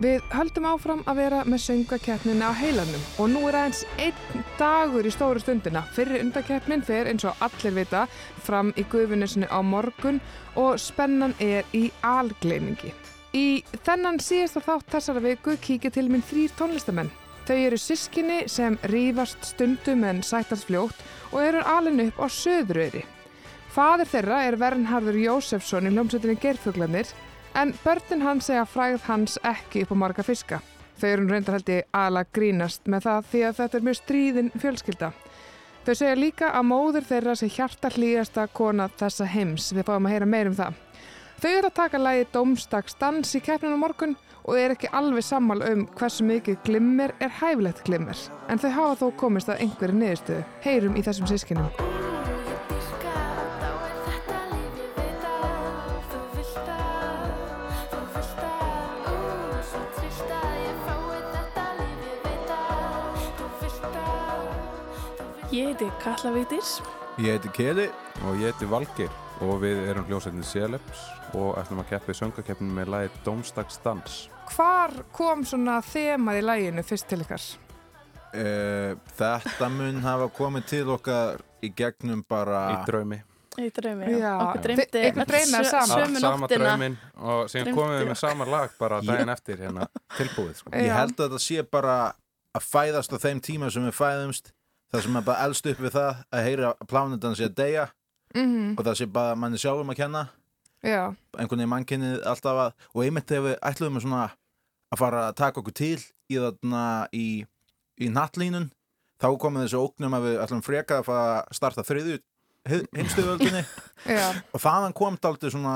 Við höldum áfram að vera með söngakeppnina á heilanum og nú er aðeins einn dagur í stóru stundina. Fyrri undakeppnin fer eins og allir vita fram í guðvinnesinu á morgun og spennan er í algleimingi. Í þennan síðasta þátt þessara viku kíkja til minn þrýr tónlistamenn. Þau eru sískinni sem rýfast stundum en sætast fljótt og eru alin upp á söðröðri. Fadir þeirra er Vernharður Jósefsson í hljómsveitinni Gerfuglanir en börnin hans segja fræð hans ekki upp á marga fiska. Þau eru reyndar held ég aðlag grínast með það því að þetta er mjög stríðin fjölskylda. Þau segja líka að móður þeirra sé hjarta hlýjasta kona þessa heims. Við fáum að heyra meir um það. Þau eru að taka lægi Dómstagsdans í keppninu morgun og er ekki alveg sammal um hversu mikið glimmer er hæfilegt glimmer. En þau hafa þó komist að einhverju niðurstöðu. Heyrum í þessum sískinum. Ég heiti Katla Vigdís. Ég heiti Keli og ég heiti Valgir og við erum hljómsveitin Celeps og ætlum að keppa í söngakeppninu með lagi Dómstagsdans. Hvar kom svona þemað í læginu fyrst til ykkar? uh, Þetta mun hafa komið til okkar í gegnum bara Í draumi. Í draumi, já. Já. Okkur dreymdi sömu sama nóttina. drauminn og síðan komum við með sama lag bara daginn eftir hérna tilbúið. Sko. Ég held að þetta sé bara að fæðast á þeim tíma sem við fæðumst það sem er bara elst upp við það að heyra plánutan sé að deyja Mm og það sé bara manni sjálfum að kenna. Já, einhvern veginn mannkynnið alltaf að og einmitt þegar við ætluðum að svona að fara að taka okkur til í þarna í, í nattlínun þá komið þessu ógnum að við ætlum frekar að fara að starta þriðju heimstöðvöldinni og þaðan kom daldið svona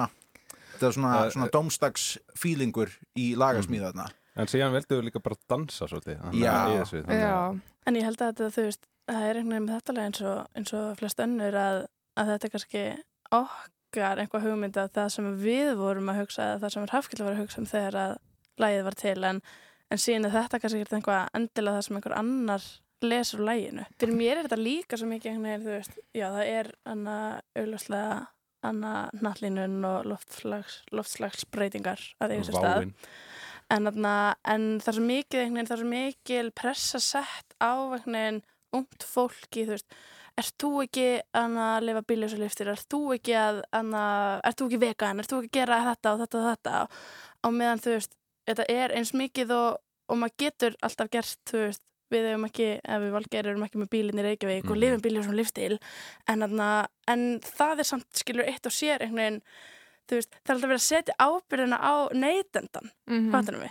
þetta er svona, svona dómstags fílingur í lagasmíðarna En síðan veldum við líka bara dansa svolítið. Já. í þessu, þannig já, að- En ég held að þetta, þú veist, það er einhvern veginn með þetta lag eins og, eins og flest önnur að, að þetta er kannski okkar einhvað hugmynd að það sem við vorum að hugsa eða það sem Rafkill var að hugsa um þegar að lagið var til en, en síðan er þetta kannski ekkert einhvað endilega það sem einhver annar lesur úr laginu. Fyrir mér er þetta líka svo mikið einhvern veginn, þú veist, já það er anna augljóslega anna nattlínun og loftslags, loftslagsbreytingar að eiga sér stað en, þarna, en það er svo mikið einhvern veginn, það er svo mikil pressa sett á einhvern veginn ungt fólki, þú veist Ert þú ekki anna, að lifa bíljósa liftir? Ert þú ekki að, anna, ert þú ekki vegan? Ert þú ekki að gera þetta og þetta og þetta? Á meðan, þú veist, þetta er eins mikið og, og maður getur alltaf gert, þú veist, við hefum ekki, ef við valgeir erum ekki með bílinn í Reykjavík og Mhm. lifum bíljósum lifstil, en, anna, en það er samt, skilur, eitt og sér einhvern veginn, þú veist, það er alltaf verið að setja ábyrðina á neytendan mm fattar við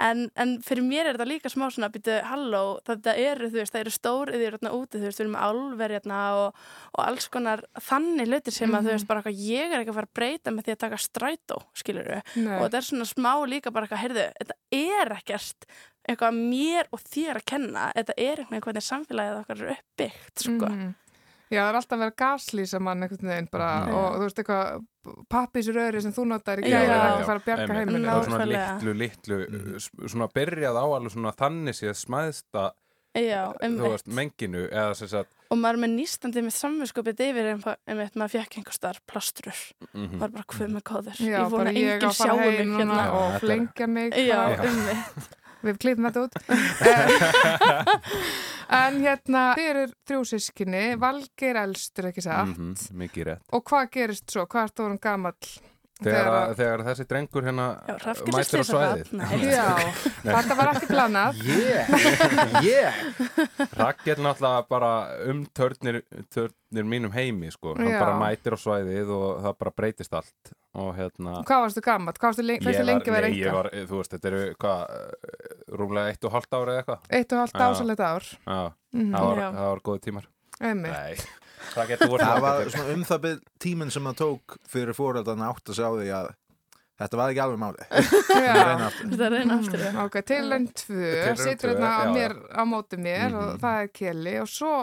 en, en fyrir mér er þetta líka smá svona býtu, halló, þetta eru, þú veist, það eru stór yfir hérna úti, þú veist, við erum með álver hérna og, og alls konar þannig hlutir sem að, þú veist, bara eitthvað, ég er ekki að fara að breyta með því að taka strætó, skilur við Nei. og þetta er svona smá líka bara eitthvað, heyrðu, þetta er ekkert eitthvað mér og þér að kenna þetta er eitthvað hvernig samfélagið okkar er uppbyggt, sko Mhm. Já, það er alltaf að vera gaslýsa mann einhvern veginn bara Mhm. og þú veist eitthvað pappisröri sem þú notar í Já. gæri er ekki að fara að bjarga heiminu. Það var svona litlu, litlu, Mhm. svona byrjað á alveg svona þannig séð smæðsta, Já, þú einmitt. veist, menginu eða sem sagt, og maður er með nýstandi með samvinskupið yfir einmitt, maður fekk einhver starf plastrur mhm. var bara hvað með kóður Já, ég vona enginn á að fara sjáu mig hérna Já, og er- flengja mig. Já, ummitt Við klippum þetta út. En hérna, þið eru þrjú sískinni, Valgeir elstur ekki satt. Mhm, mikið rétt. Og hvað gerist svo? Hvað er þú orðin gamall? Þegar, að, þegar þessi drengur hérna mætir á svæðið. Já, þetta var ekki planað. Yeah, yeah Rakel náttúrulega bara um törnir, törnir mínum heimi sko. hann Já. bara mætir á svæðið og það bara breytist allt og hérna Hvað varstu gamall? Hvað varstu lengi, ég lengi vera nei, ég enga? var, þú veist, þetta eru hvað, eh, rúmlega eitt og halvt ára eða eitthvað Eitt og halvt Já. ásalegt ár. Já, Mm það var, var góði tímar Einmitt. Nei, það getur voru Það var svona um það byrð tíminn sem það tók fyrir fóröldan átt að sjá því að þetta var ekki alveg máli. Þetta er reyna aftur Mm, ok, tvö, Tilraun situr tvö, hérna á, mér, á móti mér og Mhm. það er Kelly og svo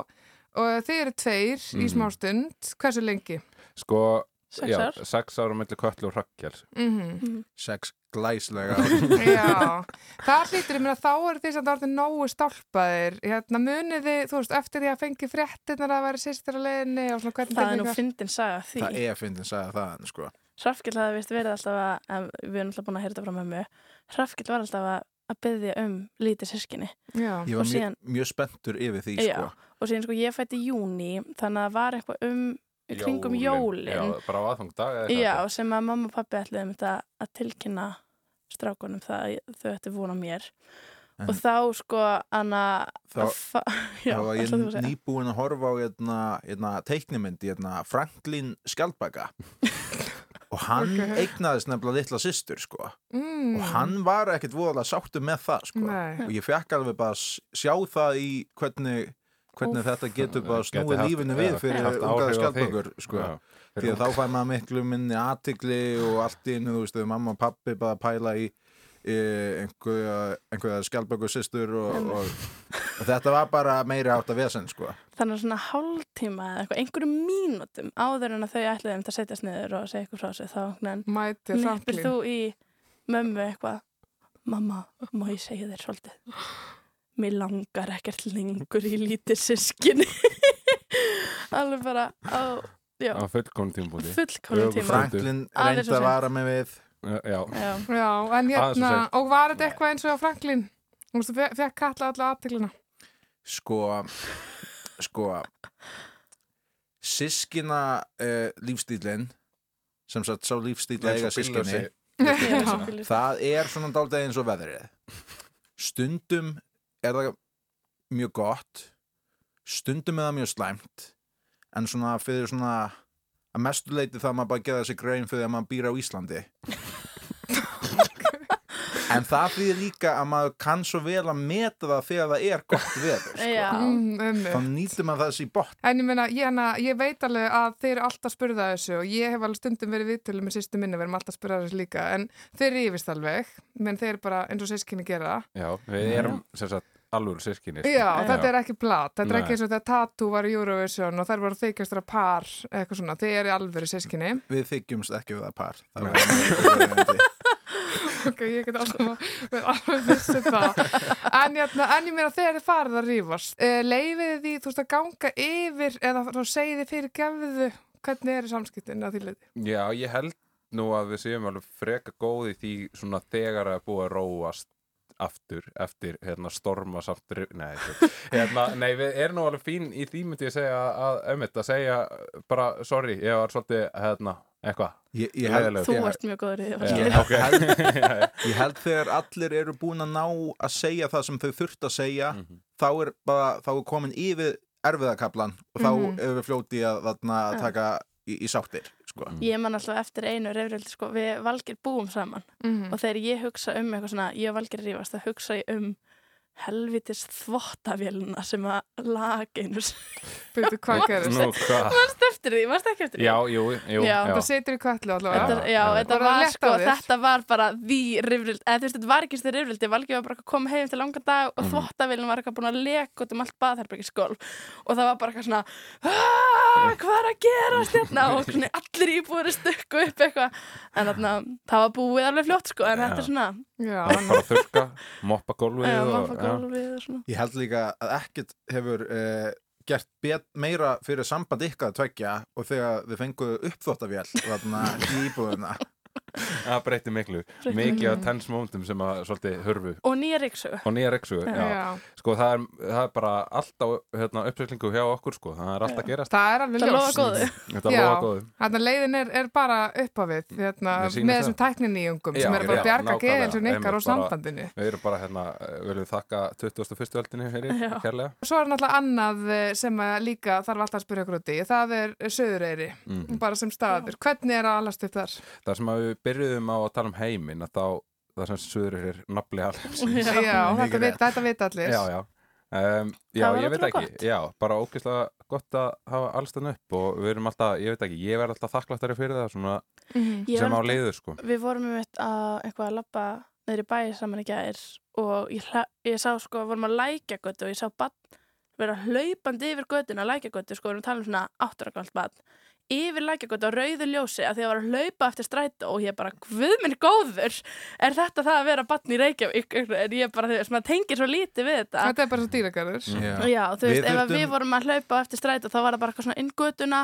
og þið eru tveir í Mhm. smá stund. Hversu lengi? Sko, Sex já, ár. sex ára mellir köllu og rakkjál Mm sex glæslega Já, það hlýtur ég meina þá eru því sem það orðið nógu stálpaðir. Hérna munið þið, þú veist, eftir því að fengi fréttinnar að vera sýstir að leiðinni og svona hvernig Það er nú fyndin saga því. Það er fyndin að sagja það en sko. Hrafkill hafði vist verið alltaf að, við erum alltaf búin að heyra þetta frá mömmu, Hrafkill var alltaf að, að byggja um lítið sískinni Já, Ég var mjög, síðan- mjög spenntur yfir því Já. sko. og síðan sko ég fætti júni þannig um kringum jólin, Já, bara á aðfangdag eða Já, sem að mamma og pappi ætluði um þetta að tilkynna strákunum það að þau ætti vona mér En- og þá sko Anna Þá- já, þá var ég nýbúin að horfa á hérna, hérna, teiknimynd hérna, Franklin Skjaldbaka og hann Ok. eignaðist nefnilega litla systur sko. mm. og hann var ekkert voðalega sáttu með það sko. Nei. og ég fekk alveg bara að sjá það í hvernig, hvernig Úff. þetta getur bara snúið lífinu við fyrir ungaða skjaldbökur sko. Því að þá fær maður miklu minni aðtigli og allt í innu, þú veist, þegar mamma og pappi bara að pæla í einhverja, einhverja skjaldbökur systur og, og, og þetta var bara meiri átt að vesen sko. þannig að svona hálftíma eða eitthvað, einhverjum mínútum áður en að þau ætluði um að setjast niður og segja eitthvað frá sig þá Franklin. þú í mömmu eitthvað mamma, má ég segja þér svolítið mér langar ekkert lengur í lítið sískinni alveg bara á, Á fullkomum tímpúti. fullkonum tíma Franklin reyndi að vara mig við. Já, já, Já, en hérna, og var þetta eitthvað eins og á Franklin? Þú veist, þú fe- fekk kalla alla aðtiklina. sko sko sískina uh, lífstílin sem sagt sá lífstíl að eiga sískinni það er svona dálítið eins og veðrið. Stundum er það mjög gott stundum er það mjög slæmt en svona fyrir svona að mestu leiti það maður bara að gera sig grein fyrir að maður býr á Íslandi en það fyrir líka að maður kann svo vel að meta það þegar það er gott veður sko. já. Mm, þá nýtur maður þessi í botn En ég meina, ég, hana, ég veit alveg að þeir eru alltaf að spurða þessu og ég hef alveg stundum verið viðtölu með sýstu minni, við erum alltaf að spurða þessu líka, en þeir eru yfirst alveg, menn þeir eru bara eins og sískinni gera. Já, við erum sem sagt alveg sískinni. sko. Já, þetta er ekki plat, þetta er Nei. ekki eins og þegar Tattoo var í Eurovision og þær voru þykjastra par, eitthvað svona, þeir eru alveg sískinni. við þykjumst ekki við það par það Nei. var mjög viðeigandi. Ok, ég get alltaf verið alveg vissi það. En, jæna, en ég meina þegar þið farið að rífast, uh, leiðið því, þú veist, að ganga yfir eða segið þið fyrir gefðu, hvernig eru samskiptin að því leiti? Já, ég held nú að við séum alveg freka góð í því svona þegar að búa að róast aftur eftir hérna storma samt nei, hérna, nei, við erum nú alveg fín í því myndi ég segja að ömmit að segja bara sorry, ég var svolítið hérna, eitthvað þú ert mjög góður í því Ég- held- ég held þegar allir eru búin að ná að segja það sem þau þurft að segja Mhm. þá er bara, þá er komin yfir erfiðakablan og þá Mhm. erum við fljóti að, að taka í, í sáttir sko. ég man alltaf eftir einu reyfrildi sko, við Valgir búum saman Mm. og þegar ég hugsa um eitthvað svona ég og Valgir rífast, þá hugsa ég um helvitis þvottavélina sem að lag einu Byrju, hvað gerist? Nú, hvað? Varst eftir því, varst ekki eftir því? Já, jú, jú, Já, Það setur í kvætlu allavega. Þetta, Já, já, já. þetta Var sko, þetta var bara því rifrild, eða þú veist, þetta var ekki þessi rifrildi, Valgi var bara að koma heim til langan dag og Mhm. þvottavélinn var eitthvað búin að leka út um allt baðherbergisgólf og það var bara eitthvað svona "Ah, hvað er að gerast hérna og svona, allir íbúður stukku upp eitthvað en þarna, það var búið alveg fljótt sko, en þetta er svona Já, Það er bara að þurka, moppa gólfið já, já. gólfið og svona. Ég held líka að ekkert hefur uh, gert bet, meira fyrir samband ykkar að tvekja og þegar þið fenguðu uppþóttavél þarna í íbúðuna Það breytti miklu, mikið af momentum sem að svolítið hörfu og nýja ríksugu og nýja reksu, Já. já. Sko það er, það er bara alltaf hérna, uppsveiklingu hjá okkur sko, það er alltaf að gerast Það er alveg ljóst. góðu Þetta Já. lofa góðu Þannig að leiðin er, er bara upp á við hérna, með þessum tækninýjungum Já, sem eru bara að bjarga geðilsun ykkar og sambandinu. Við erum bara hérna, eh, viljum þakka 21. öldinni fyrir, Já. kærlega Svo er náttúrulega annað eh, sem að líka þarf alltaf að spyrja okkur út í. Það er Suðureyri, mm. bara sem staður. Hvernig er að alast upp þar? Það sem að við byrjuðum á að tala um heiminn að þá, það sem suður er nafli alheimsins Já. Þetta, vit, þetta vita allir. Já, já Um, já, ég veit ekki, gott. já, bara ógeðslega gott að hafa allstan upp og við erum alltaf, ég veit ekki, ég verð alltaf þakklátari fyrir það svona Mhm. Ég sem á leiður sko við vorum um eitt að eitthvað að labba niður í bæ saman í gær og ég, ég sá sko, við vorum að lækja götu og ég sá bann vera hlaupandi yfir götuna að lækja götu, sko, við erum að tala um svona átturakvæmt bann yfir lækja götu á rauðu ljósi að því að var að hlaupa eftir strætó og ég bara, hvað minn góður er þetta það að vera bann í Reykjavík en ég bara, þú veist, maður tengir svo lítið við þetta Þetta er bara svo dýragarður. Já. Já, þú Við veist, ef að þurftum- við vorum að hlaupa eftir strætó þá var það bara eitthvað svona inn götuna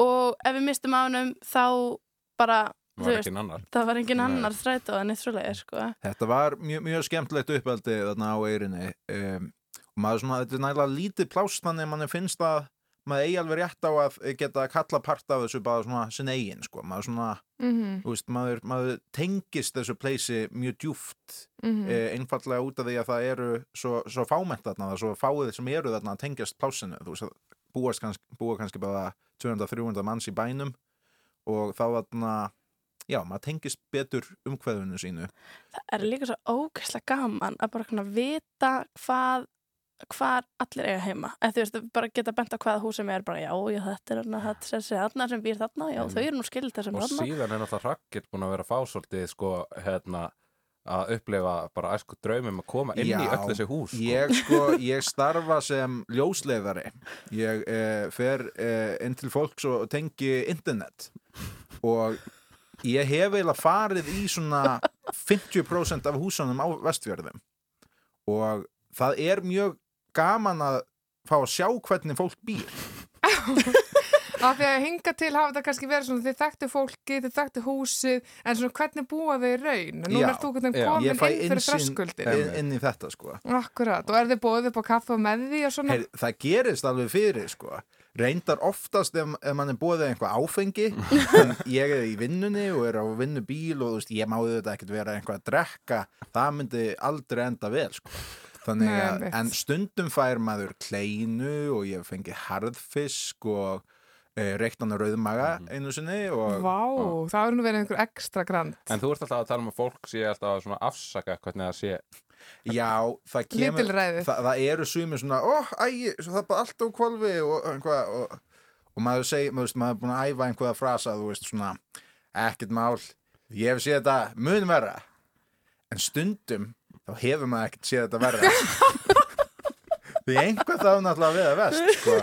og ef við mistum ánum þá bara Þú var veist- það var engin annar strætó en eitt svoleiði sko. Þetta var mjög, mjög skemmtilegt uppeldi þarna á eirinni um, og maður svona, þetta er nægilega lítið plást þannig að manni finnst að maður eigi alveg rétt á að geta að kalla part af þessu bara svona sinn eigin sko, maður svona, Mhm, þú veist, maður, maður tengist þessu pleysi mjög djúft mhm. eh, einfallega út af því að það eru svo, svo fámennt þarna, svo fáið sem eru þarna að tengjast plásinu, þú veist, búast kannski, búa kannski bara 200-300 manns í bænum og þá þarna já, maður tengist betur umhverfunu sínu. Það er líka svo ógeðslega gaman að bara vita hvað hvar allir eiga heima. Eða þú veist, bara geta bent á hvaða hús sem er bara já, já þetta er þarna, þetta er þarna sem býr þarna já, þau eru nú skild þessum og þarna. síðan er náttúrulega Rakkit búin að vera að fá svolítið sko, hérna að upplefa bara æsku draumum að koma inn í Já, öll þessi hús sko. Ég sko, ég starfa sem ljósleiðari. Ég eh, fer eh, inn til fólks og tengi internet. Og ég hef eiginlega farið í svona 50% af húsunum á vestfjörðum. Og það er mjög gaman að fá að sjá hvernig fólk býr. Af því að hinga til hafa þetta kannski verið svona þið þekktu fólki, þið þekktu húsið en svona hvernig búa þau í raun? En nú er þú hvernig komin inn fyrir þröskuldin inn, inn í þetta sko. Akkurat, og er þið bóðið upp á kaffa með því og svona? Heyr, það gerist alveg fyrir sko. Reyndar oftast ef, ef mann er búið eitthvað áfengi en ég er í vinnunni og er á vinnubíl og veist, ég má þetta ekkert vera eitthvað að drekka. Það myndi aldrei enda vel sko. Þannig að, en stundum fær maður kleinu og ég hef fengið harðfisk og e, reiktan rauðmaga einu sinni og Vá, það er nú verið einhver ekstra grand. En þú ert alltaf að tala um að fólk sé alltaf að afsaka hvernig það sé. Já, það kemur það, það eru sumir svona, ó, æ, það er bara allt á kvolfi og einhvað og, og maður segir, maður, veist, maður er búin að æfa einhverja frasa, þú veist, svona ekkert mál, ég hef séð þetta mun verra. En stundum þá hefur maður ekkert séð þetta verra því einhvað þá náttúrulega við að vest sko.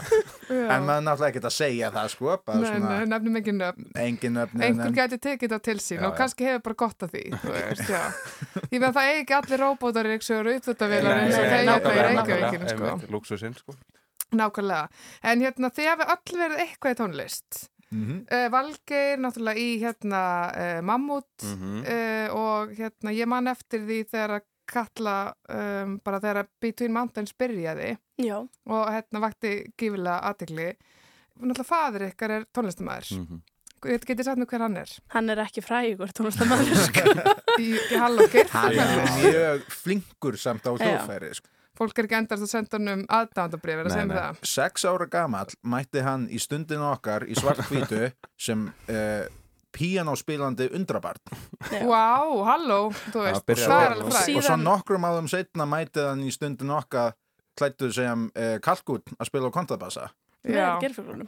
en maður er náttúrulega ekkert að segja það sko, bara Nei, nei, svona nefnum ekki nöfn engin öfni Einhver gæti tekið það til sín Já, og já. kannski hefur bara gott af því þú veist. Ég að það eigi ekki allir róbótar í ykkur uppvöldavélar Nei, eins og hérna í nákvæmlega, Reykjavíkinu sko. lúxusinn sko Nákvæmlega. En hérna, þið hafi öll verið eitthvað í tónlist. mm Uh, Valgeir, náttúrulega í hérna uh, Mammut Mhm. uh, og hérna, ég man eftir því þegar að kalla um, bara þegar Between Mountains byrjaði já, og hérna vakti gífilega aðtegli. Náttúrulega fadur ykkar er tónlistamæður. Mhm. Mm. Getið sagt mér hver hann er? hann er ekki frægur tónlistamæður sko. Í, í Hall og Geir? hann er mjög flinkur samt á hljóðfæri sko. Fólk er ekki endast að senda hann um aðdándabrif, er sex ára gamall mætti hann í stundinu okkar í svartkvítu sem uh, píanóspilandi undrabarn. Vá, halló, þú veist, það er fræg. Síðan- og svo nokkrum áðum setna mætti hann í stundinu okkar klættu sem uh, kalkút að spila á kontabassa með gerfuglunum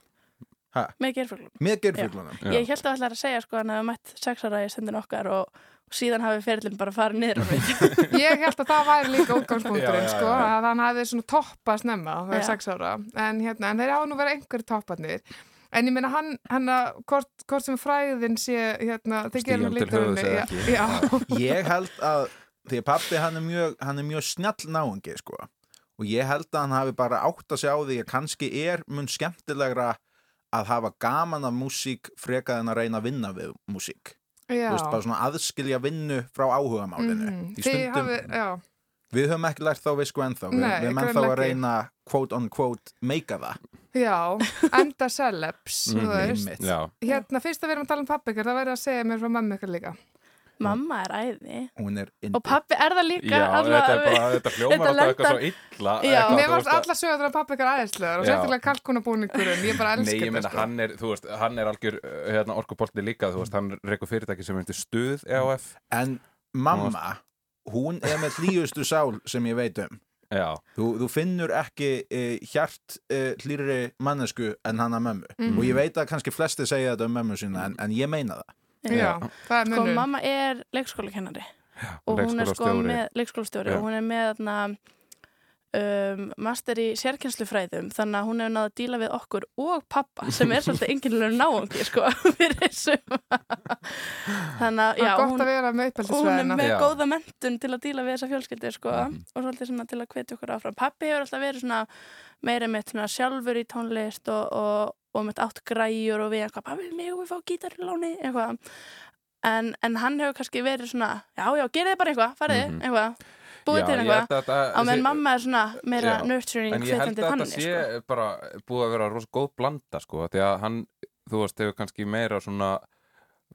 Ha? með gerfuglunum með gerfuglunum Já. ég held að ætla að segja sko hann hefði mætt sex ára í stundin okkar og, og síðan hafi ferlinn bara farið niður við Ég held að það væri líka útgangspunkturinn, sko, að hann hefði svona toppað snemma, það er Já. sex ára, en hérna, en þeir hafa nú verið einhverjir topparnir. En ég meina hann, hann að, hvort, hvort sem fræðin sé, hérna, þeir gerum já, ég held að því að pappi hann er mjög, hann er mjög snjall náungi sko. og ég held að hann hafi bara átt að sjá því að kannski er mun skemmtilegra að hafa gaman af músík frekað en að reyna að vinna við músík. Þú veist, bara svona aðskilja vinnu frá áhugamálinu. Mhm. Því Þið stundum, hafi, já, við höfum ekki lært þá visku ennþá. Við, Nei, við erum ennþá að reyna quote on quote meika það. Já, enda celebs, þú veist. Hérna, fyrst að við erum að tala um pappi ykkur, það verður að segja mér frá mömmu ykkur líka. mamma er æði. Hún er indi og pappi er það líka já alla- þetta er bara, þetta hljómar þetta alltaf eitthvað svo illa Já. Mér varst alla sögur að pappi ykkur aðeinslegar og sérstaklega kalkunabúningurinn, ég bara Nei, elska ég meina, sko. hann er, þú veist, hann er algjör uh, hérna, orkupolti líka, þú veist, hann reykur fyrirtæki sem heitir Stuð EOF en mamma, hún er með hlýjustu sál sem ég veit um. Já, Þú, þú finnur ekki e, hjart e, hlýri mannesku en hann að mömmu. Mhm. og ég veit að kannski flesti segja þetta um mömmu sína en, en ég meina það. Já, það er sko mamma er leikskólakennari. Og hún er sko með leikskólastjóri Já. og hún er með þarna, um, master í sérkennslufræðum þannig að hún hefur náða að díla við okkur og pappa sem er svolítið enginlega náungi sko fyrir suma þannig að já, er gott hún, að vera með hún er með Já. góða mentun til að díla við þessa fjölskyldu sko Mhm. og svolítið svona til að hvetja okkur áfram pappi hefur alltaf verið svona meira svona sjálfur í tónlist og, og, og mitt átt græjur og við eitthvað, pappi, megum við fá gítar í láni eitthvað en, en hann hefur kannski verið svona já, já, gerið þið bara eitthvað, farið Mhm. eitthvað búið til ég eitthvað held að þetta á meðan mamma er svona meira Já, nurturing En ég held að þetta sé sko. bara búið að vera rosa góð blanda sko, því að hann, þú veist, hefur kannski meira svona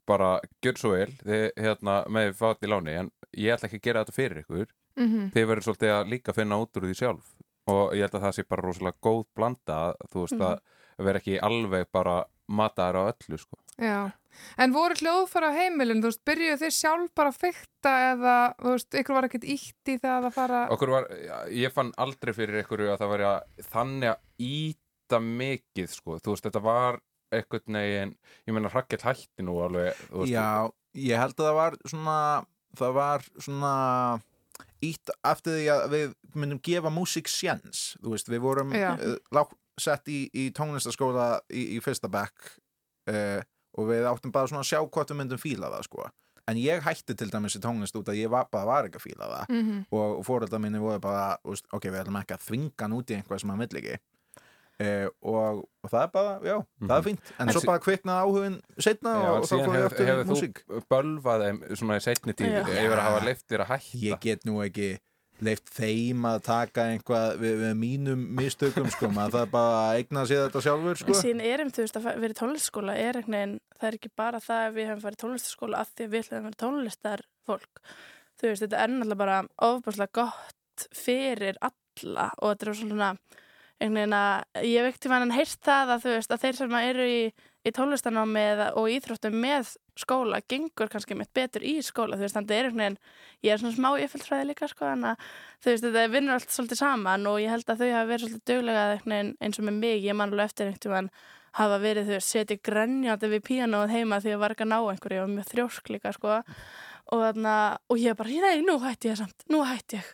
bara gjör svo vel, þið hérna með fátt í láni, en ég ætla ekki að gera þetta fyrir ykkur, Mhm. þið verður svolítið að líka finna út úr því sjálf og ég held að það sé bara rosalega góð blanda, þú veist, Mhm. að vera ekki alveg bara mataður á öllu sko. Já, en voru hljóðfara á heimilin, þú veist, byrjuðu þið sjálf bara að fykta eða, þú veist, ykkur var ekkert ítt í það að fara Okkur var, ég fann aldrei fyrir ykkur að það var að þannig að íta mikið sko, þú veist, þetta var eitthvað negin, ég meina Rakel hætti nú alveg, Já, ég held að það var svona það var svona ítt eftir því að við myndum gefa músík sjens, þú veist, við vorum uh, sett í, í tónlistaskóla í, í fyrsta bekk uh, og við áttum bara svona að sjá hvort við myndum fíla það, sko. En ég hætti til dæmis í tónlist út að ég var, bara var ekki að fíla það. Mm og, og fóreldar minni voru bara ok, við ætlum ekki að þvinga hann út í einhvað sem hann vill ekki uh, og, og það er bara, já, það er fínt en En svo bara kviknaði áhugin setna Já, og, og þá fór ég hefur, aftur í hefur músík þú bölvað þeim svona í setni tíð Já. yfir að hafa leift þér að hætta ég get nú ekki leift þeim að taka einhvað við, við mínum mistökum sko, maður það er bara að eigna sér þetta sjálfur sko. En síðan erum þú veist að vera í tónlistaskóla er einhvern veginn, það er ekki bara það að við hefum farið í tónlistaskóla af því að við ætlum að vera tónlistar fólk. Þú veist, þetta er náttúrulega bara ofbúrslega gott fyrir alla og þetta er svona einhvern veginn að ég hef ekkert tíma hann heyrt það að þú veist að þeir sem eru í, í tónlistanámi og íþróttum með skóla gengur kannski mitt betur í skóla þú veist, þannig er einhvern veginn, ég er svona smá yfirfældfræði líka sko, en að þú veist, þetta vinnur allt svolítið saman og ég held að þau hafa verið svolítið duglega einhvern veginn eins og með mig, ég man alveg eftir einhvern veginn hafa verið þú veist, setið grenjandi við píanóð heima því að var ekki að ná einhverju og mjög þrjósk líka sko og, þarna, og ég bara, nei, nú hætti ég samt nú hætti ég.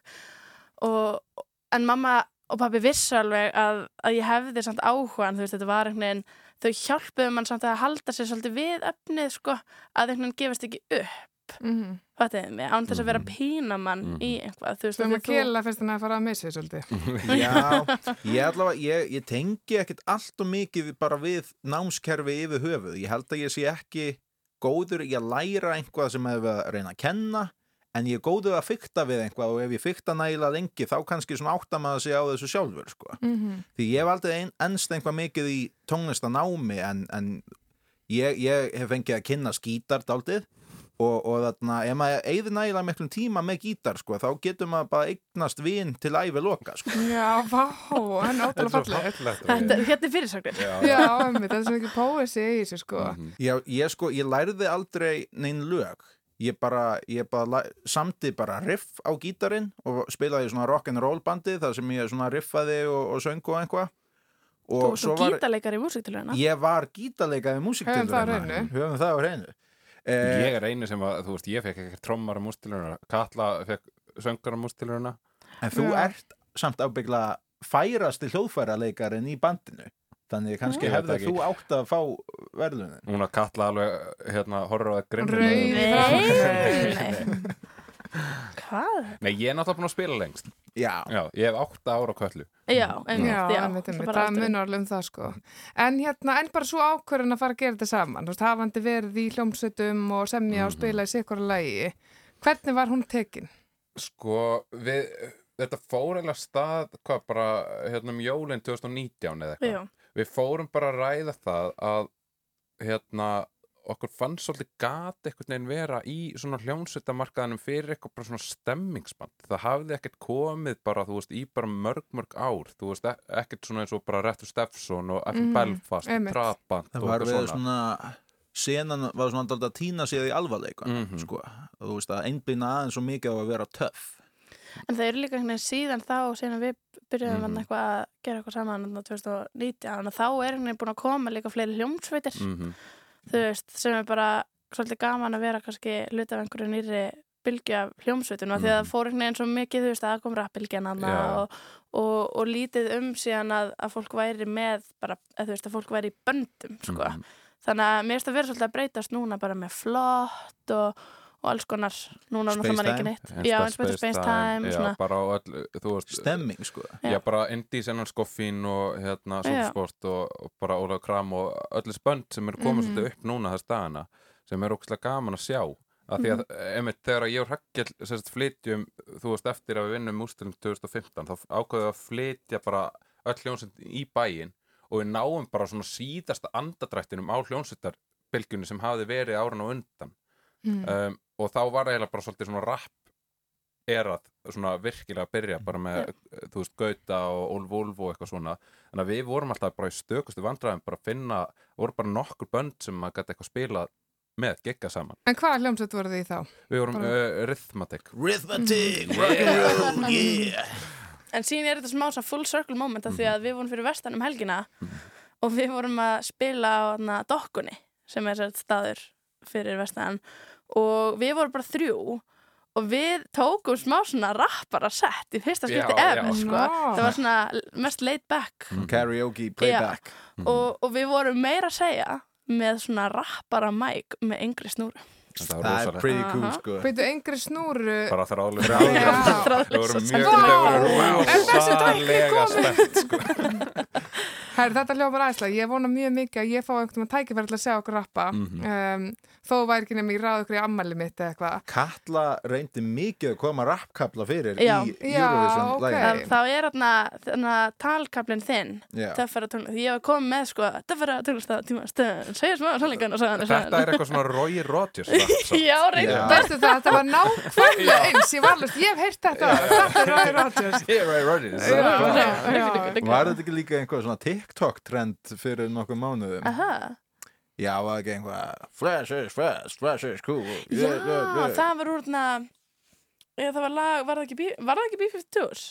Og, en mamma og pappi vissu alveg að, að ég hefði samt áhugan þú veist, þetta var einhvern veginn þau hjálpuðu mann samt að halda sér svolítið við efnið sko, að einhvern veginn gefast ekki upp -hmm. fattiði mig, án þess að vera Mhm. pína mann Mhm. í einhvað þú veist, Þú erum að kela fyrst hann að fara að missa svolítið. já, ég allavega ég, ég tengi ekkit allt og mikið bara við námskerfi yfir höfuð ég held að ég sé ekki góður í að læra einhvað sem hefur að reyna að kenna en ég er góður að fykta við einhvað og ef ég fykta nægilega lengi þá kannski svona átta maður sig á þessu sjálfur sko. Mm því ég hef aldrei ein, ennst einhvað mikið í tónlistanámi en, en ég, ég hef fengið að kynna skítar daldið og, og þarna, ef maður eigður nægilega miklum tíma með gítar sko, þá getur maður bara eignast vin til æfi loka sko. Já, vá, hann er ótrúlega fallið. Þetta, hérna er fyrirsagnir Já, emmi, það er svo ekki póesi í þessu sko. Mhm. Já, ég sko, ég lærði aldrei neinn lög ég bara, ég bara samdi bara riff á gítarinn og spilaði í svona rock'n'roll bandi þar sem ég svona riffaði og, og söng og einhvað Þú og ert svo gítarleikar í músiktiluna ég var það á hreinu. höfum það á hreinu. Eh, Ég er einu sem að, þú veist, ég fekk ekki trommar á mústilurina, Katla fekk söngar á mústilurina en þú Já. ert samt ábyggla færasti hljóðfæraleikarin í bandinu þannig kannski veit hefði þú átt að fá verðlunin Núna Katla alveg, hérna, horfður á það grimmur Rauð. Nei, nei Hvað? Nei, ég er náttúrulega búin að spila lengst. Já, Já, ég hef átta ára á köllu. Já, einmitt, Já, já, einmitt, einmitt, það munur alveg um það sko. En hérna, en bara svo ákvörðin að fara að gera þetta saman, þú veist, hafandi verið í hljómsveitum og semja og Mhm. spila í sikkura lægi. Hvernig var hún tekin? Sko, við, þetta fór eða stað, hvað, bara, hérna um jólinn 2019 eða eitthvað Við fórum bara að ræða það að, hérna, okkur fann svolítið gat einhvern veginn vera í svona hljómsveitamarkaðanum fyrir eitthvað bara svona stemmingsband. Það hafði ekkert komið bara, þú veist, í bara mörg, mörg ár. Þú veist, e- ekkert svona eins og bara Rettur Steffsson og F. Mhm, Belfast. Trabant það og var eitthvað við svona senan var svona dálítið að týna sér í alvarleikun Mhm. sko, og þú veist að einblýna aðeins svo mikið á að vera töff en það eru líka veginn síðan þá síðan við byrjuðum mm eitthvað að gera eitthvað saman þarna 2019, þannig að þá er einhvern veginn búin að koma líka fleiri hljómsveitir Mhm. þú veist, sem er bara svolítið gaman að vera kannski hluta af einhverju nýri bylgju af hljómsveitinu mm. því að það Mhm. fór einhvern veginn svo mikið, þú veist, að það kom rappbylgjan og, og, og lítið um síðan að, að fólk væri með bara, að þú veist, að fólk væri í böndum sko. Mhm. þannig að mér finnst að vera svolítið að breytast núna bara með flott og, og alls konar núna náttúrulega maður ekki neitt já, eins og þetta Space Time já, bara á öll, þú veist stemming sko Já, Já. bara Indies enn skoffín og hérna Já. Supersport og, og bara Ólaf Kram og öll þessi bönd sem eru komið Mhm. svolítið upp núna þess dagana sem er ókslega gaman að sjá að því að einmitt þegar ég og Rakel flytjum, þú veist eftir að við vinnum úrstilum 2015 þá ákveðum við að flytja bara öll hljónsett í bæinn og við náum bara svona síðasta andadrættinum á hljónsettarbilgjunni sem hafði verið áran og undan Mm. um, og þá var eiginlega bara svolítið svona rapp erað svona virkilega að byrja bara með, þú veist, Gauta og Olf Olf og eitthvað svona. Þannig að við vorum alltaf bara í stökustu vandræðum bara að finna, voru bara nokkur bönd sem maður gæti eitthvað spilað með, gegga saman. En hvaða hljómsveit voru þið í þá? við vorum Bara- uh, Rhythmatic. Rhythmatic, rock'n'roll, yeah. En síðan er þetta smá svona full circle moment af því að við vorum fyrir vestan um helgina og við vorum að spila á hana, dokkunni sem er sér staður fyrir vestan og við vorum bara þrjú og við tókum smá svona rappara sett í fyrsta skipti ever sko. Ná. það var svona mest laid back. Karaoke, playback og, og við vorum meira að segja með svona rappara mic með yngri snúru. Það er rosalegt. pretty cool sko. Veitu, yngri snúru bara þráðlega vorum Þráðlaust. mjög vorum er þessi tækni rosalega Herri, þetta hljómar aðeinslega, ég vona mjög mikið að ég fá einhvern veginn tækifæri til að segja okkur rappa. Mhm. um, þó væri ekki nefnir ég ráð okkur í ammæli mitt eða eitthvað. Katla reyndi mikið að koma rappkabla fyrir Já. í Eurovision ok. lagi. Það, þá er þarna, þarna talkablin þinn tónlist, ég hef komið með sko töffara tónlist að tíma stöðun, segja smá sannleikan og sagðan þetta er eitthvað svona rap, samt. Já, það, þetta var nákvæmlega eins. Ég hef heyrt þetta. Þetta er Bara- já. Var þetta ekki líka einhver svona TikTok trend fyrir nokkuð mánuðum? Aha. Já, var ekki einhver Fresh is fresh, fresh is cool Já, yeah, yeah, yeah. það var úr þarna eða það var lag, var það ekki B- var það ekki B-52s?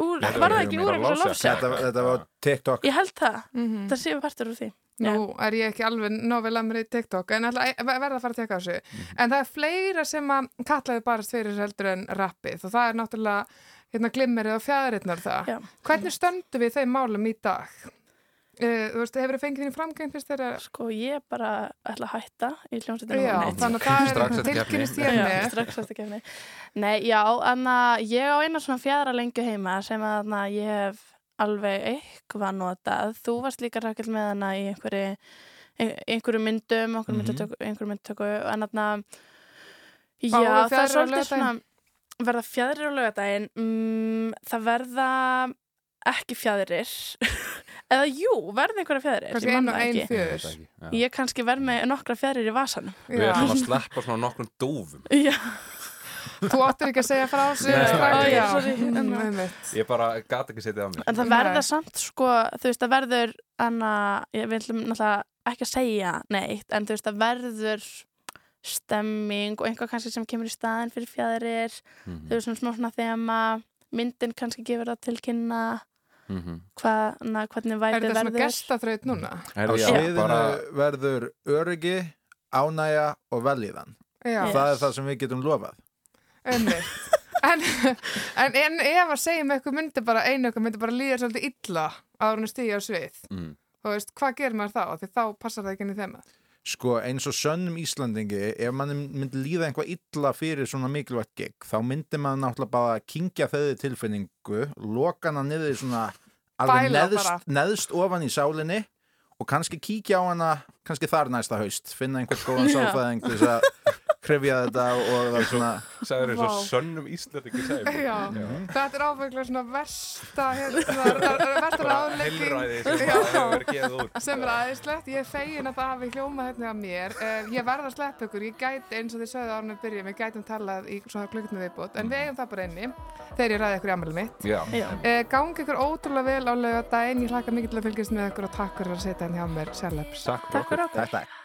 Úr, var það ekki úr einhversu Love lofsjá? Þetta, þetta var TikTok Ég held það, Mhm. það séu partur úr því Nú er ég ekki alveg nóvel að mér í TikTok en ætla, að- verða að fara að teka á þessu en það er fleira sem að kallaði barast fyrir heldur en rappið og það er náttúrulega hérna glimmerið og fjæðarinnar það Já. hvernig stöndum við þeim málum í dag? Uh, þú veist, hefur þið fengið þín framgæng fyrst þeirra Sko, ég bara ætla að hætta í hljómsveitunum Já, Neitt. þannig að það er tilkynist ég Já, með strax eftir kefni Nei, já, en að ég á eina svona fjæðra lengju heima sem að þarna, ég hef alveg eitthvað notað þú varst líka rækil með hana í einhverju ein- einhverju myndum einhverju Mhm. myndtöku, einhverju myndtöku en þarna já, Fáum við það er svolítið svona? Verða fjæðrir á lögadaginn mm, það verða ekki fjæðrir eða jú, verða einhverja fjæðrir kannski einu og það ein ekki. fjör. Já. ég kannski verð með nokkra fjæðrir í vasanum. Við ætlum að sleppa svona nokkrum dófum já, Þú áttir ekki að segja frá þessu. Mm. Ég bara gat ekki setið á mig En það verða samt sko, þú veist, það verður anna, ég vil náttúrulega ekki að segja neitt, en þú veist, það verður stemming og einhvað kannski sem kemur í staðin fyrir fjæðrir Mhm, þú veist, svona smá svona þema myndin kannski gefur það til kynna mhm. hvað, na, hvernig Er væpið þetta svona verður gestaþraut núna? Á Herri, já, sviðinu bara- verður öryggi, ánægja og velíðan Já, Það er það sem við getum lofað einmitt. En, en, en ef að segja með eitthvað myndi bara einu eitthvað myndi bara líða svolítið illa að hún stíði á svið Mhm. þú veist, hvað gerir maður þá? Því þá passar það ekki inn í þema Sko eins og sönnum Íslandingi ef mann myndi líða einhvað illa fyrir svona mikilvægt gig, þá myndi maður náttúrulega bara kingja þeirri tilfinningu loka hana niður í svona alveg neðst, neðst ofan í sálinni og kannski kíkja á hana kannski þar næsta haust, finna einhvern góðan Já. sálfæðing til þess að krefja þetta og það er svona eins og Vá. sönnum Íslandingi segir Já, þetta er áfenglega svona versta hérna, versta ráðlegging. Heilræði sem Já. það hefur gefið út. Sem er aðeinslegt, ég fegin að það hafi hljómað hérna að mér, uh, ég verða að sleppa ykkur. Ég gæti eins og þið sögðu árnum byrjum við gætum talað í svona klukkinu viðbútt en við eigum það bara inni, þegar ég ræði ykkur í ammæli mitt. Já, Já. uh, gangi ykkur ótrúlega vel á laugadaginn ég hlakka mikið til að fylgjast með ykkur og takk fyrir að setja hérna hjá mér Seleps takk Takk fyrir okkur. þetta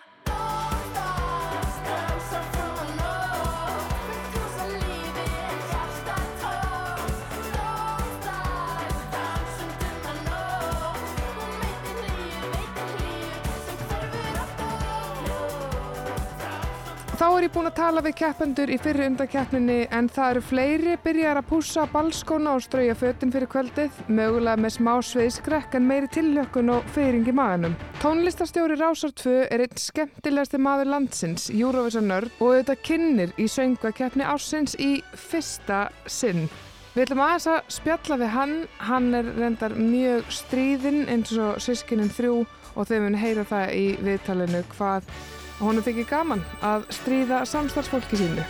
Þá er ég búin að tala við keppendur í fyrri undakeppninni en það eru fleiri byrjar að pússa balskóna og strauja fötin fyrir kvöldið, mögulega með smá sveiðskrekk en meiri tilhlökkun og fyrring í maðunum. Tónlistastjóri Rásar 2 er einn skemmtilegasti maður landsins, Eurovision nörd og auðvitað kynnir í söngakeppni ásins í fyrsta sinn. Við ætlum aðeins að spjalla við hann, hann er reyndar mjög stríðinn eins og sískinin þrjú og þau mun heyra það í viðtalinu hvað og honum þykir gaman að stríða samstarfsfólki sínu.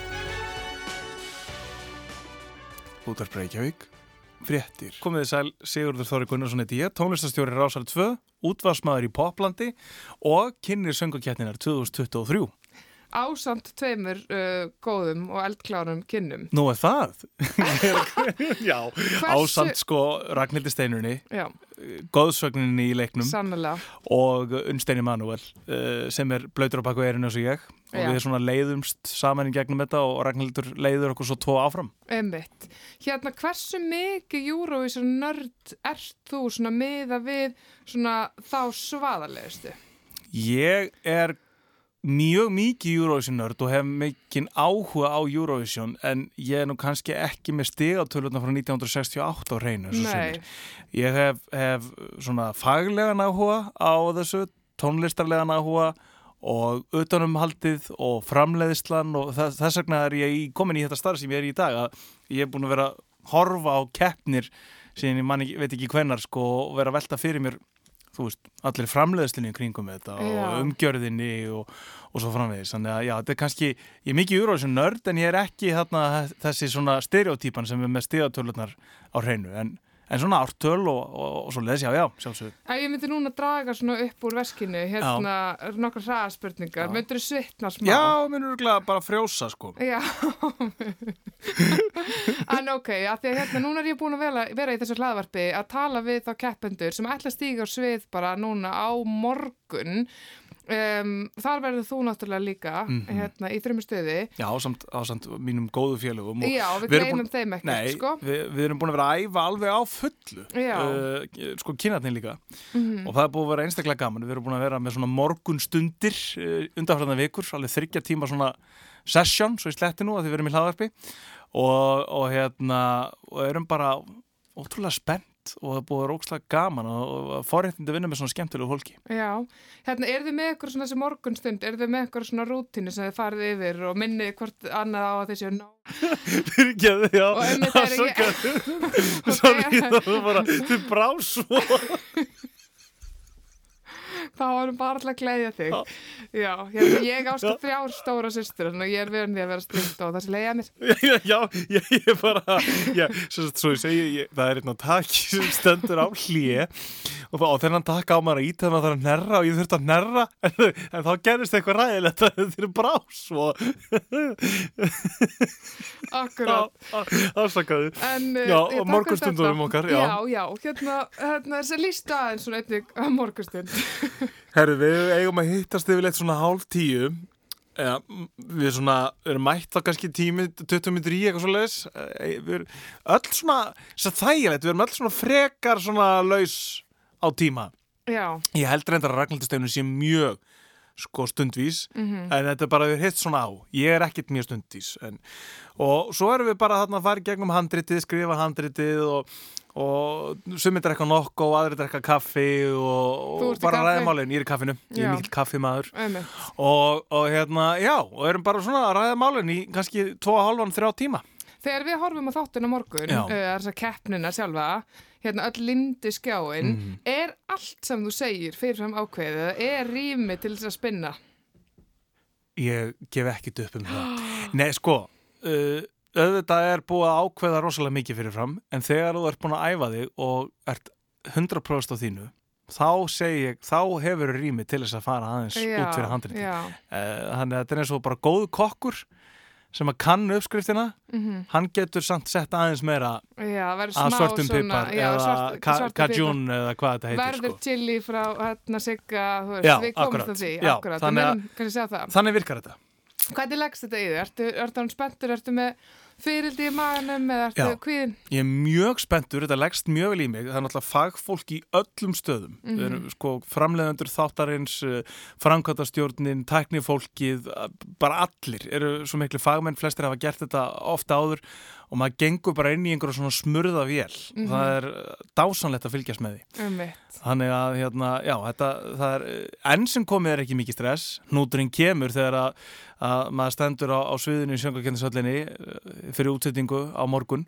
Útvarp Reykjavík, fréttir. Komið þið sæl, Sigurður Þóri Gunnarsson heiti ég, tónlistastjóri Rásar 2, útvarsmaður í Poplandi og kynir söngakettinar 2023. Ásamt tveimur uh, góðum og eldklárum kynnum. Nú er það? Já, Hversu- ásamt sko Ragnhildi Steinunni, Já, góðsögninni í leiknum sannlega. og Unnsteini Manuel uh, sem er blöytur á baku erinu eins og ég og Já. við svona leiðumst saman í gegnum þetta og Ragnhildur leiður okkur svo tvo áfram. Einmitt. Hérna, hversu mikið Eurovision nörd ert þú svona miða við svona þá svaðalegustu? Ég er mjög mikið Eurovision nörd og hef mikinn áhuga á Eurovision en ég er nú kannski ekki með stigatölutna frá 1968 á reynu. Ég hef, hef svona faglegan áhuga á þessu, tónlistarlegan áhuga og utanumhaldið og framleiðislan og þess, þess vegna er ég í, komin í þetta starf sem ég er í dag að ég er búin að vera að horfa á keppnir síðan ég man veit ekki hvenar sko og vera að velta fyrir mér þú veist, allir framleiðslinni kringum þetta Já. og umgjörðinni og, og svo framvegis, þannig að já, þetta er kannski ég er mikið úr á þessu nörd en ég er ekki þarna, þessi svona stereotypan sem er með stigatölunar á hreinu en, en svona ártöl og, og, og svo les, já, já, sjálfsögðu. Að ég myndi núna draga svona upp úr veskinu, hérna, nokkar hraðaspurningar, myndur þú svitna smá? Já, minnur örgulega bara frjósa sko. Já, en ok, að því að hérna núna er ég búin að vera, vera í þessu hlaðvarpi að tala við þá keppendur sem ætla að stíga á svið bara núna á morgun. Um, þar verður þú náttúrulega líka Mhm. hérna, í þrjum stöði. Já, ásamt, ásamt mínum góðu félögum og Já, við, gleymum þeim ekkert, Nei, sko. við, við erum búin að vera að æfa alveg á fullu uh, sko kynatni líka Mhm. og það er búið að vera einstaklega gaman við erum búin að vera með svona morgunstundir uh, undanfræðan vikur, alveg þryggja tíma svona session, svo í sletti nú að við erum í hlaðvarpi og, og hérna og erum bara ótrúlega spennt og það búið ótrúlega gaman og, forréttindi að vinna með svona skemmtilegu fólki. Já, hérna, er þið með eitthvað svona þessi morgunstund, er þið með eitthvað svona rútínu sem þið farið yfir og minnið hvort annað á að þessi ná Fyrirgeðu, já. Og einmitt er svo ekki- gæði Sorry, það bara, þið brá svo þá varum bara alltaf að gleyðja þig. Já. Já, hérna, ég ástu þrjár stóra systur og ég er verið því að vera strikt og þessi leiða mér. Já, ég, ég bara já, svo, svo ég segi, ég, það er einn á taki sem stendur á hlýje og, þá- þennan taka á maður að íta maður þarf að nerra og ég þurfti að nerra en, en þá gerist eitthvað ræðilegt að þið eru brás og Akkurát afsakaðu. En, uh, Já, takk þetta. okkar, já. Já, já, hérna, hérna þessi lístu aðeins svona einnig að morgunstund. Herru, við eigum að hittast yfirleitt svona hálf tíu. Eða, við svona erum mætt á kannski tími 20 minnur í eitthvað svo leis við erum öll svona svo þægilegt, við erum öll svona frekar svona laus á tíma. Já, Ég held reyndar að Ragnhildastegnu sé mjög sko stundvís mhm, en þetta er bara hitt svona á. Ég er ekkit mjög stundvís en, og svo erum við bara þarna að fara gegnum handritið skrifa handritið og, og sumir drekka nokk og aðri drekka kaffi og, og bara ræða málin, ég er í kaffinu. Ég Já. er mikill kaffimaður. Og, og hérna, já, og erum bara svona að ræða málin í kannski 2,5 þrjá tíma Þegar við horfum á þáttuna morgun, Já. uh, þessa keppnina sjálfa, hérna öll lindi skjáin, Mhm. er allt sem þú segir fyrirfram ákveðið, er rými til þess að spinna? ég gef ekkit upp um það Nei, sko uh, auðvitað er búið að ákveða rosalega mikið fyrir fram en þegar þú ert búin að æfa þig og ert 100% á þínu þá segi ég, þá hefur rými til þess að fara aðeins út fyrir handriti Já, uh, þannig að þetta er eins og bara góðu kokkur sem að kann uppskriftina mhm, hann getur samt sett aðeins meira já, það að svona, pipar eða ka kajún eða hvað þetta heitir Verður sko. chili frá hérna sigga, við komumst akkurat. að því, Já, akkurat, þannig að- það. þannig virkar þetta Hvernig leggst þetta í þig? Ertu, ertu hann spenntur, ertu með fyrildi í maganum eða ertu kvíðin? Ég er mjög spenntur, þetta leggst mjög vel í mig það er náttúrulega fagfólk í öllum stöðum mm. -hmm. sko, framleiðendur þáttarins framkvæmtastjórnin, tæknifólkið eh, bara allir eru svo miklu fagmenn, flestir hafa gert þetta ofta áður og maður gengur bara inn í einhverju svona smurða vél Mhm. það er eh, dásanlegt að fylgjast með því Um mitt. Þannig að, hérna, já, þetta, það er, eh, enn sem komið er ekki mikið stress, hnúturinn kemur þegar að, að maður stendur á, á sviðinu í sjöngakendisöllinni fyrir útsettingu á morgun,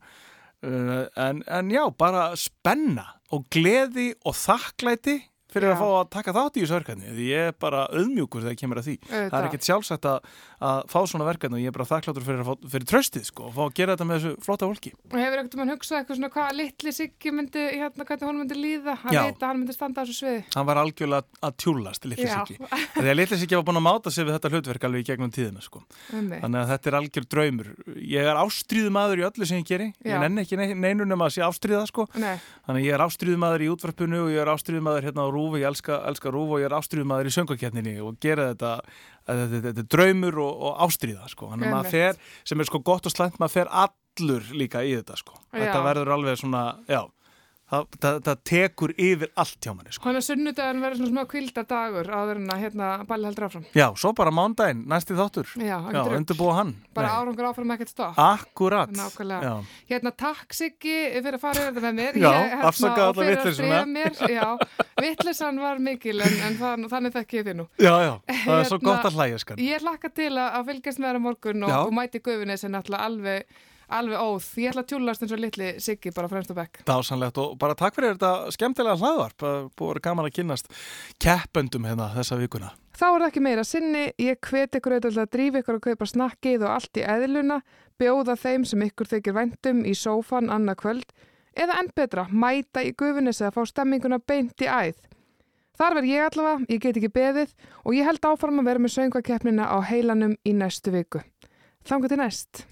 en, en já, bara spenna og gleði og þakklæti fyrir Já. að fá að taka þátt í þessu verkefni því ég er bara auðmjúkur þegar kemur að því það er ekkert sjálfsagt að, að fá svona verkefni og ég er bara þakkláttur fyrir, fá, fyrir tröstið sko, og fá að gera þetta með þessu flotta fólki Og hefur ekkert mann hugsað eitthvað svona hvað litli Siggi myndi, hérna, hvernig hún myndi líða að Já. vita að hann myndi standa á þessu sviði. hann var algjörlega að tjúlast litli. Siggi þegar litli Siggi var búin að máta sig við þetta hlutverk alveg í gegnum tíðina sko. Einmitt. þannig að þetta er algjör draumur ég er ástríðumadur í öllu sem ég geri ég nenni ekki nei- neinu nema að sé ástríða sko. Nei, þannig að ég er ástríðumadur í útvarpinu og ég er ástríðumadur hérna á Rúf ég elska, elska Rúf og ég er ástríðumadur í söngaketninni og gera þetta þetta, þetta, þetta er draumur og, og ástríða sko. þannig að maður fer, sem er sko gott og slæmt maður fer allur líka í þetta sko. þetta Já. verður alveg svona já, það, það, það tekur yfir allt hjá manni sko. hann er sunnudaginn verður svona smá kvildadagur áður en að hérna balli heldur áfram. já, svo bara mándaginn, næsti þáttur Já, já, undirbúa hann Bara árangur áfram ekkert stopp. Akkurat Nákvæmlega. Já. Hérna, takk Siggi fyrir að fara yfir þetta með mér. Já, hérna, afsakaðu og alla fyrir að vitleysuna. stríða mér. Já, vittlesan var mikil en, en það, þannig þekki ég þið nú. já, já, það er svo Hérna, gott að hlæja skan Ég hlakka til að, að fylgjast með á morgun og, og mæti gufinni sem náttúrulega alveg, alveg óð. Ég ætla að tjúlast eins og litli Siggi bara fremst á bekk. Dásanlegt og bara takk fyrir þetta skemmtilega hlaðvarp, Það búið að vera gaman að kynnast keppendum hérna þessa vikuna Þá er það ekki meira sinni, ég hveti ykkur auðvitað að drífa ykkur að kaupa snakkið og allt í eðluna, bjóða þeim sem ykkur þykir væntum í sófan annað kvöld, eða enn betra, mæta í gufinis eða fá stemminguna beint í æð. Þar verð ég allavega, ég get ekki beðið og ég held áfram að vera með söngvakeppnina á heilanum í næstu viku. Þangu til næst.